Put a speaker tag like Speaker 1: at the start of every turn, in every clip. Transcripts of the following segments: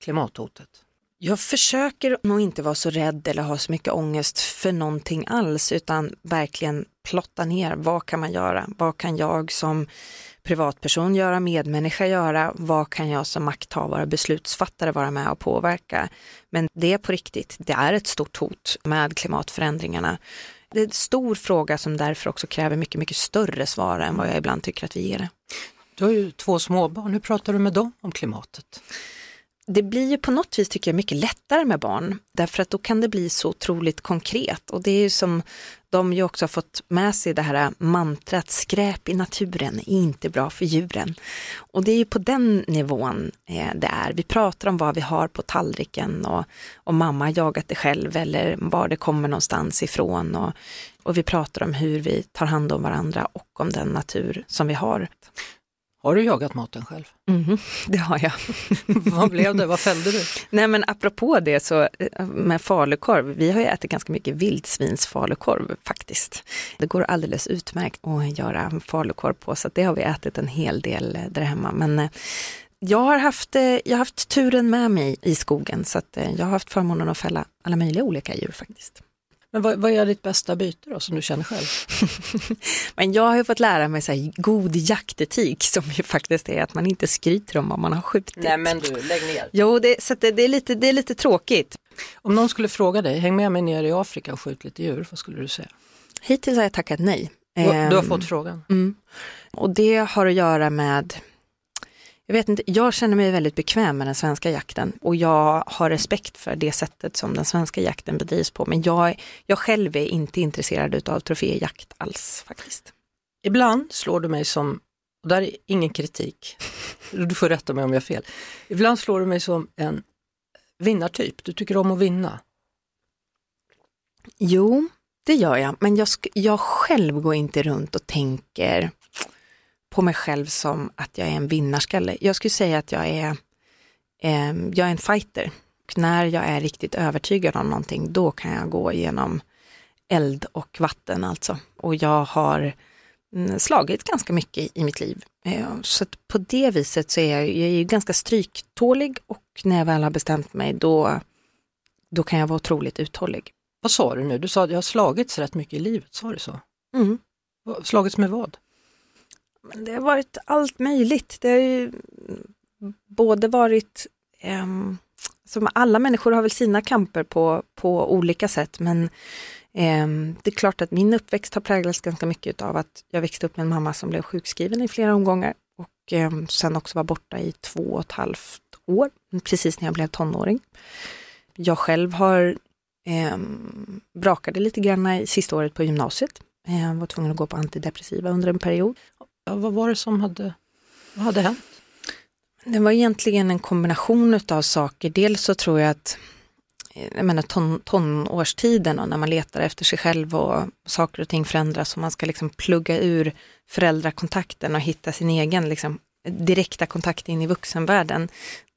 Speaker 1: klimathotet?
Speaker 2: Jag försöker nog inte vara så rädd eller ha så mycket ångest för någonting alls utan verkligen plotta ner vad kan man göra? Vad kan jag som privatperson göra, medmänniska göra? Vad kan jag som makthavare, beslutsfattare vara med och påverka? Men det är på riktigt, det är ett stort hot med klimatförändringarna. Det är en stor fråga som därför också kräver mycket, mycket större svar än vad jag ibland tycker att vi ger det.
Speaker 1: Du har ju två småbarn, hur pratar du med dem om klimatet?
Speaker 2: Det blir ju på något vis tycker jag mycket lättare med barn därför att då kan det bli så otroligt konkret och det är ju som de ju också har fått med sig det här mantrat skräp i naturen är inte bra för djuren. Och det är ju på den nivån eh, det är. Vi pratar om vad vi har på tallriken och om mamma har jagat det själv eller var det kommer någonstans ifrån och, och vi pratar om hur vi tar hand om varandra och om den natur som vi har.
Speaker 1: Har du jagat maten själv?
Speaker 2: Mm, det har jag.
Speaker 1: Vad blev det? Vad fällde du?
Speaker 2: Nej men apropå det så med falukorv, vi har ju ätit ganska mycket vildsvinsfalukorv faktiskt. Det går alldeles utmärkt att göra falukorv på så det har vi ätit en hel del där hemma. Men eh, jag har haft, eh, jag har haft turen med mig i skogen så eh, jag har haft förmånen att fälla alla möjliga olika djur faktiskt.
Speaker 1: Men vad, vad är ditt bästa byte då som du känner själv?
Speaker 2: Men jag har ju fått lära mig så här, god jaktetik som ju faktiskt är att man inte skryter om vad man har skjutit.
Speaker 1: Nej men du, lägg ner.
Speaker 2: Jo, det, så det, det, är lite, det är lite tråkigt.
Speaker 1: Om någon skulle fråga dig, häng med mig ner i Afrika och skjut lite djur, vad skulle du säga?
Speaker 2: Hittills har jag tackat nej.
Speaker 1: Du, du har
Speaker 2: Ehm,
Speaker 1: fått frågan?
Speaker 2: Mm. Och det har att göra med jag vet inte, jag känner mig väldigt bekväm med den svenska jakten och jag har respekt för det sättet som den svenska jakten bedrivs på. Men jag, jag själv är inte intresserad av troféjakt alls faktiskt.
Speaker 1: Ibland slår du mig som, och där är ingen kritik, du får rätta mig om jag har fel, ibland slår du mig som en vinnartyp, du tycker om att vinna.
Speaker 2: Jo, det gör jag, men jag, jag själv går inte runt och tänker på mig själv som att jag är en vinnarskalle. Jag skulle säga att jag är, eh, jag är en fighter. Och när jag är riktigt övertygad om någonting, då kan jag gå igenom eld och vatten alltså. Och jag har mm, slagit ganska mycket i mitt liv. Eh, Så på det viset så är jag, jag är ganska stryktålig och när jag väl har bestämt mig då, då kan jag vara otroligt uthållig.
Speaker 1: Vad sa du nu? Du sa att jag har slagits rätt mycket i livet, sa du så?
Speaker 2: Mm.
Speaker 1: Slagits med vad?
Speaker 2: Det har varit allt möjligt. Det har ju både varit, ehm, som alla människor har väl sina kamper på, på olika sätt, men ehm, det är klart att min uppväxt har präglats ganska mycket av att jag växte upp med en mamma som blev sjukskriven i flera omgångar och ehm, sen också var borta i två och ett halvt år, precis när jag blev tonåring. Jag själv har ehm, brakade lite grann i sista året på gymnasiet. Jag var tvungen att gå på antidepressiva under en period.
Speaker 1: Ja, vad var det som hade, vad hade hänt?
Speaker 2: Det var egentligen en kombination av saker. Dels så tror jag att eh, jag menar, ton, tonårstiden och när man letar efter sig själv och saker och ting förändras och man ska liksom plugga ur föräldrakontakten och hitta sin egen liksom, direkta kontakt in i vuxenvärlden.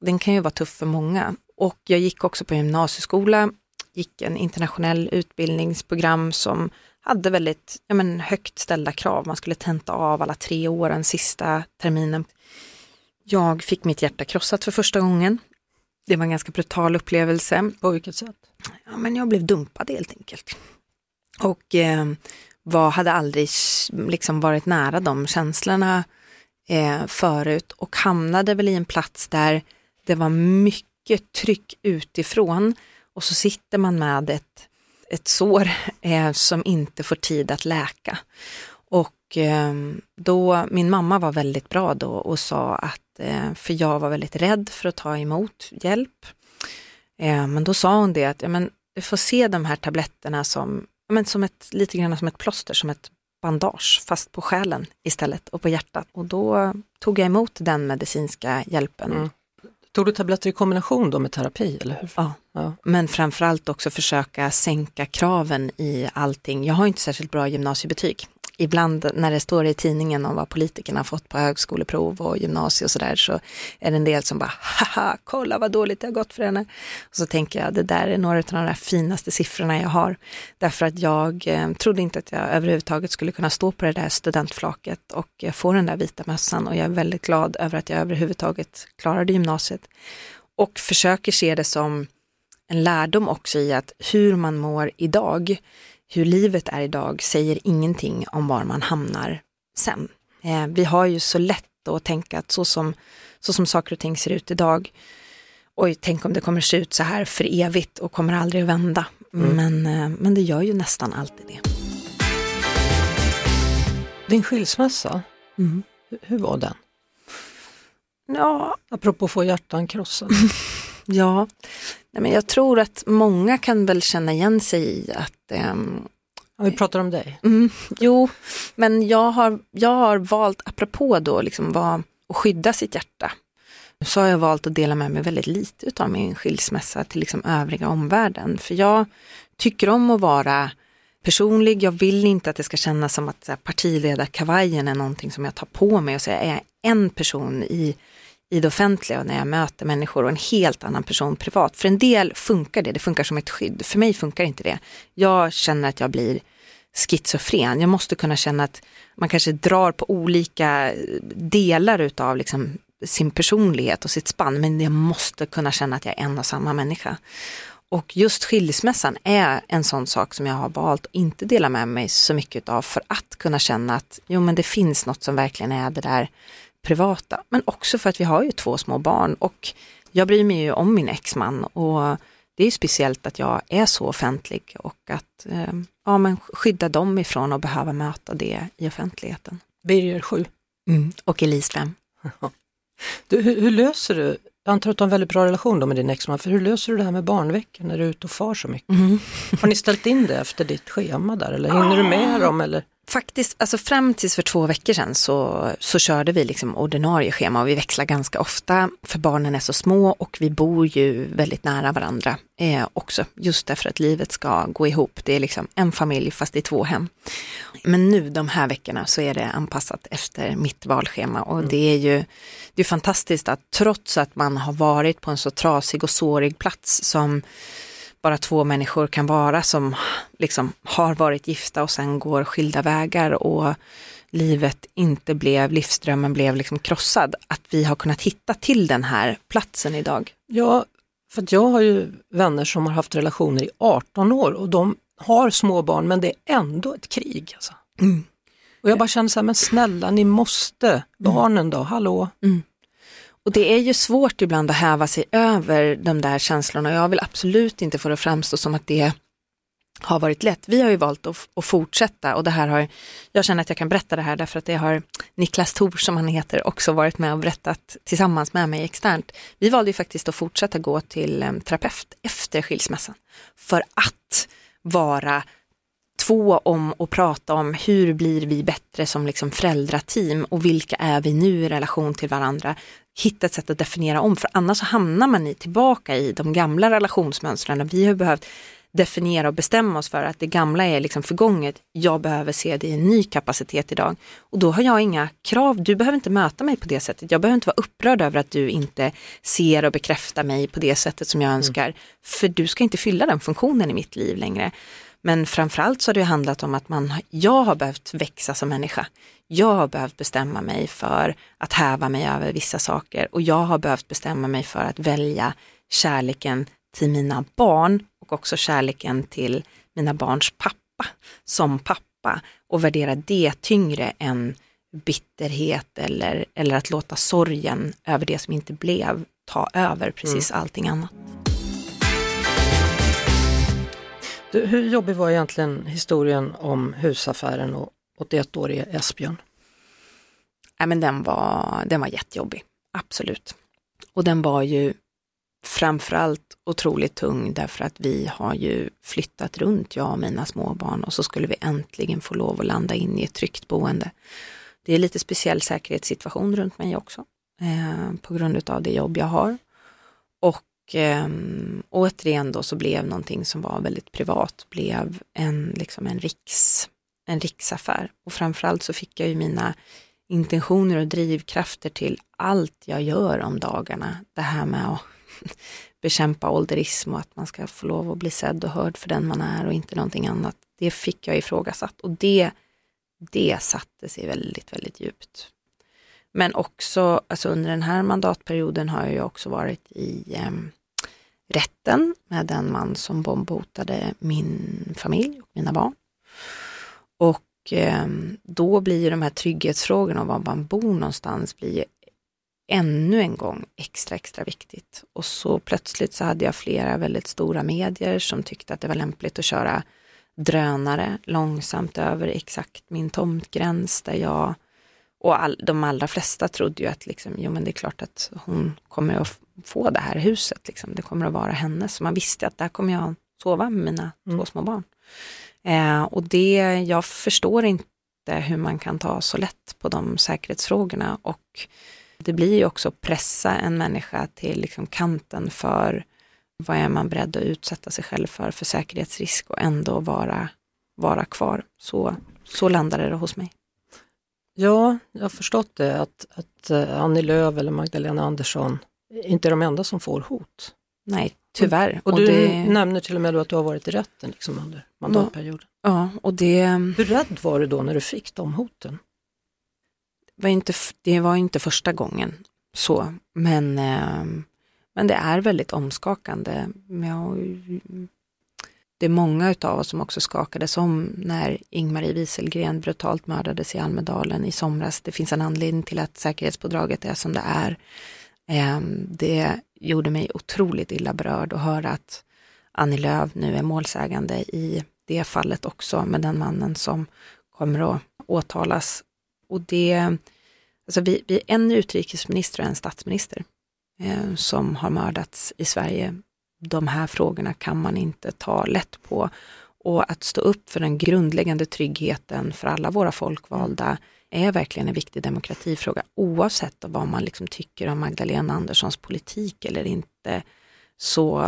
Speaker 2: Den kan ju vara tuff för många. Och jag gick också på gymnasieskola, gick en internationell utbildningsprogram som hade väldigt ja, men, högt ställda krav. Man skulle tenta av alla tre åren sista terminen. Jag fick mitt hjärta krossat för första gången. Det var en ganska brutal upplevelse.
Speaker 1: På vilket sätt?
Speaker 2: Ja, men jag blev dumpad helt enkelt. Och eh, var, hade aldrig liksom varit nära de känslorna eh, förut och hamnade väl i en plats där det var mycket tryck utifrån och så sitter man med ett, ett sår eh, som inte får tid att läka. Och eh, då, min mamma var väldigt bra då och sa att, eh, för jag var väldigt rädd för att ta emot hjälp. Eh, men då sa hon det att ja, men, du får se de här tabletterna som, ja, men, som ett, lite grann som ett plåster, som ett bandage, fast på själen istället och på hjärtat. Och då tog jag emot den medicinska hjälpen.
Speaker 1: Mm. Tog du tabletter i kombination då med terapi eller hur?
Speaker 2: Ja.
Speaker 1: Ja.
Speaker 2: Men framförallt också försöka sänka kraven i allting. Jag har inte särskilt bra gymnasiebetyg. Ibland när det står i tidningen om vad politikerna har fått på högskoleprov och gymnasie och sådär så är det en del som bara haha, kolla vad dåligt det har gått för henne. Och så tänker jag det där är några av de där finaste siffrorna jag har. Därför att jag eh, trodde inte att jag överhuvudtaget skulle kunna stå på det där studentflaket och eh, få den där vita mössan och jag är väldigt glad över att jag överhuvudtaget klarade gymnasiet. Och försöker se det som en lärdom också i att hur man mår idag, hur livet är idag säger ingenting om var man hamnar sen. Eh, vi har ju så lätt att tänka att så som, så som saker och ting ser ut idag, oj, tänk om det kommer se ut så här för evigt och kommer aldrig att vända. Men, eh, men det gör ju nästan alltid det.
Speaker 1: Din skilsmässa,
Speaker 2: Mm.
Speaker 1: hur, var den?
Speaker 2: Ja,
Speaker 1: Apropå få hjärtan krossade.
Speaker 2: Ja, Nej, men jag tror att många kan väl känna igen sig i att ehm,
Speaker 1: Ja, vi pratar om dig.
Speaker 2: Mm, jo, men jag har, jag har valt, apropå då, liksom vad, att skydda sitt hjärta, så har jag valt att dela med mig väldigt lite av min skilsmässa till liksom övriga omvärlden. För jag tycker om att vara personlig, jag vill inte att det ska kännas som att partiledarkavajen är någonting som jag tar på mig och så jag är en person i, i det offentliga och när jag möter människor och en helt annan person privat. För en del funkar det, det funkar som ett skydd. För mig funkar inte det. Jag känner att jag blir schizofren. Jag måste kunna känna att man kanske drar på olika delar utav liksom sin personlighet och sitt spann, men jag måste kunna känna att jag är en och samma människa. Och just skilsmässan är en sån sak som jag har valt att inte dela med mig så mycket av för att kunna känna att jo men det finns något som verkligen är det där privata. Men också för att vi har ju två små barn och jag bryr mig ju om min exman och det är ju speciellt att jag är så offentlig och att eh, ja, men skydda dem ifrån att behöva möta det i offentligheten.
Speaker 1: Birger 7.
Speaker 2: Och Elise 5.
Speaker 1: Du, hur, hur löser du, jag antar att du har en väldigt bra relation då med din exman, för hur löser du det här med barnveckor när du är ute och far så mycket? Har ni ställt in det efter ditt schema där eller hinner du med dem eller?
Speaker 2: Faktiskt, alltså fram tills för två veckor sedan så, så körde vi liksom ordinarie schema och vi växlar ganska ofta för barnen är så små och vi bor ju väldigt nära varandra eh, också. Just därför att livet ska gå ihop. Det är liksom en familj fast är två hem. Men nu de här veckorna så är det anpassat efter mitt valschema och det är ju det är fantastiskt att trots att man har varit på en så trasig och sårig plats som bara två människor kan vara som liksom har varit gifta och sen går skilda vägar och livet inte blev, livsdrömmen blev liksom krossad, att vi har kunnat hitta till den här platsen idag.
Speaker 1: Ja, för jag har ju vänner som har haft relationer i 18 år och de har små barn men det är ändå ett krig. Alltså. Och jag bara känner så här, men snälla ni måste, barnen då, hallå?
Speaker 2: Och det är ju svårt ibland att häva sig över de där känslorna jag vill absolut inte få det att framstå som att det har varit lätt. Vi har ju valt att, att fortsätta och det här har, jag känner att jag kan berätta det här därför att det har Niklas Thor som han heter också varit med och berättat tillsammans med mig externt. Vi valde ju faktiskt att fortsätta gå till em, terapeut efter skilsmässan för att vara två om och prata om hur blir vi bättre som liksom föräldrateam och vilka är vi nu i relation till varandra. Hitta ett sätt att definiera om för annars så hamnar man i, tillbaka i de gamla relationsmönstren. Vi har behövt definiera och bestämma oss för att det gamla är liksom förgånget. Jag behöver se det i en ny kapacitet idag. Och då har jag inga krav, du behöver inte möta mig på det sättet. Jag behöver inte vara upprörd över att du inte ser och bekräftar mig på det sättet som jag önskar. För du ska inte fylla den funktionen i mitt liv längre. Men framförallt så har det handlat om att man, jag har behövt växa som människa. Jag har behövt bestämma mig för att häva mig över vissa saker och jag har behövt bestämma mig för att välja kärleken till mina barn och också kärleken till mina barns pappa som pappa och värdera det tyngre än bitterhet eller, eller att låta sorgen över det som inte blev ta över precis allting annat.
Speaker 1: Du, hur jobbig var egentligen historien om husaffären och 81-årige Esbjörn?
Speaker 2: Nej, men den var, den var jättejobbig, absolut. Och den var ju framförallt otroligt tung därför att vi har ju flyttat runt, jag och mina småbarn, och så skulle vi äntligen få lov att landa in i ett tryggt boende. Det är lite speciell säkerhetssituation runt mig också, eh, på grund av det jobb jag har. och eh, återigen då så blev någonting som var väldigt privat, blev en, liksom en, riks, en riksaffär. Och framförallt så fick jag ju mina intentioner och drivkrafter till allt jag gör om dagarna. Det här med att bekämpa ålderism och att man ska få lov att bli sedd och hörd för den man är och inte någonting annat. Det fick jag ifrågasatt och det, det satte sig väldigt, väldigt djupt. Men också alltså under den här mandatperioden har jag också varit i eh, rätten med den man som bombhotade min familj och mina barn. Och eh, då blir ju de här trygghetsfrågorna och var man bor någonstans blir ännu en gång extra, extra viktigt. Och så plötsligt så hade jag flera väldigt stora medier som tyckte att det var lämpligt att köra drönare långsamt över exakt min tomtgräns där jag och all, de allra flesta trodde ju att liksom, jo, men det är klart att hon kommer att få det här huset, liksom. det kommer att vara hennes. Så man visste att där kommer jag sova med mina mm. två små barn. Eh, och det, jag förstår inte hur man kan ta så lätt på de säkerhetsfrågorna och det blir ju också pressa en människa till liksom kanten för vad är man beredd att utsätta sig själv för för säkerhetsrisk och ändå vara, vara kvar. Så, så landade det hos mig.
Speaker 1: Ja, jag har förstått det att, att eh, Annie Lööf eller Magdalena Andersson inte är de enda som får hot.
Speaker 2: Nej, tyvärr.
Speaker 1: Och, och du det... nämner till och med att du har varit i rätten liksom under mandatperioden.
Speaker 2: Ja, och det...
Speaker 1: Hur rädd var du då när du fick de hoten?
Speaker 2: Det var inte, det var inte första gången så, men, eh, men det är väldigt omskakande. Det är många av oss som också skakades om när Ingmarie Wieselgren brutalt mördades i Almedalen i somras. Det finns en anledning till att säkerhetspådraget är som det är. Eh, det gjorde mig otroligt illa berörd att höra att Annie Lööf nu är målsägande i det fallet också med den mannen som kommer att åtalas. Och det, alltså vi, vi är en utrikesminister och en statsminister eh, som har mördats i Sverige de här frågorna kan man inte ta lätt på. Och att stå upp för den grundläggande tryggheten för alla våra folkvalda är verkligen en viktig demokratifråga oavsett vad man liksom tycker om Magdalena Anderssons politik eller inte. Så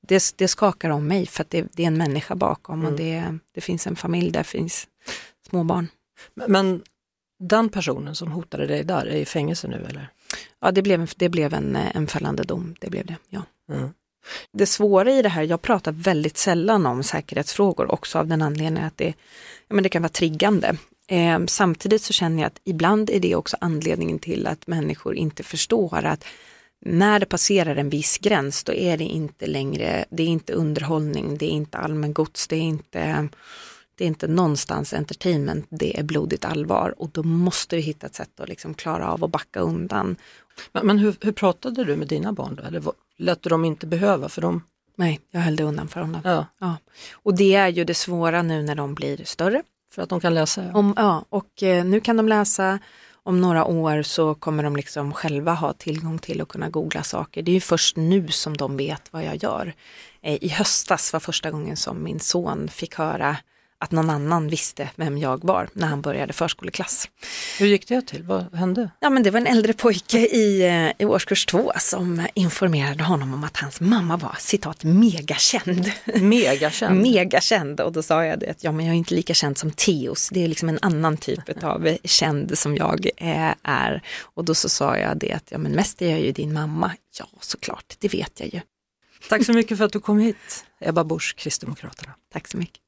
Speaker 2: det, det skakar om mig för att det, det är en människa bakom mm. och det, det finns en familj, där finns småbarn.
Speaker 1: Men, men den personen som hotade dig där är i fängelse nu eller?
Speaker 2: Ja, det blev, det blev en, en fällande dom, det blev det, ja. Mm. Det svåra i det här, jag pratar väldigt sällan om säkerhetsfrågor också av den anledningen att det, ja, men det kan vara triggande. Eh, samtidigt så känner jag att ibland är det också anledningen till att människor inte förstår att när det passerar en viss gräns då är det inte längre, det är inte underhållning, det är inte allmängods, det är inte, det är inte någonstans entertainment, det är blodigt allvar och då måste vi hitta ett sätt att liksom klara av att backa undan.
Speaker 1: Men, men hur, hur, pratade du med dina barn då? Eller lät du dem inte behöva för dem?
Speaker 2: Nej, jag höll det undan för dem.
Speaker 1: Ja.
Speaker 2: ja. Och det är ju det svåra nu när de blir större.
Speaker 1: För att de kan läsa?
Speaker 2: Ja, Om, ja och eh, nu kan de läsa. Om några år så kommer de liksom själva ha tillgång till att kunna googla saker. Det är ju först nu som de vet vad jag gör. Eh, I höstas var första gången som min son fick höra att någon annan visste vem jag var när han började förskoleklass.
Speaker 1: Hur gick det till? Vad hände?
Speaker 2: Ja, men det var en äldre pojke i, eh, i årskurs två som informerade honom om att hans mamma var citat megakänd.
Speaker 1: Megakänd?
Speaker 2: megakänd och då sa jag det att ja, men jag är inte lika känd som Teos, det är liksom en annan typ av känd som jag eh, är. Och då så sa jag det att ja, men mest är jag ju din mamma. Ja, såklart, det vet jag ju.
Speaker 1: Tack så mycket för att du kom hit, Ebba Busch, Kristdemokraterna.
Speaker 2: Tack så mycket.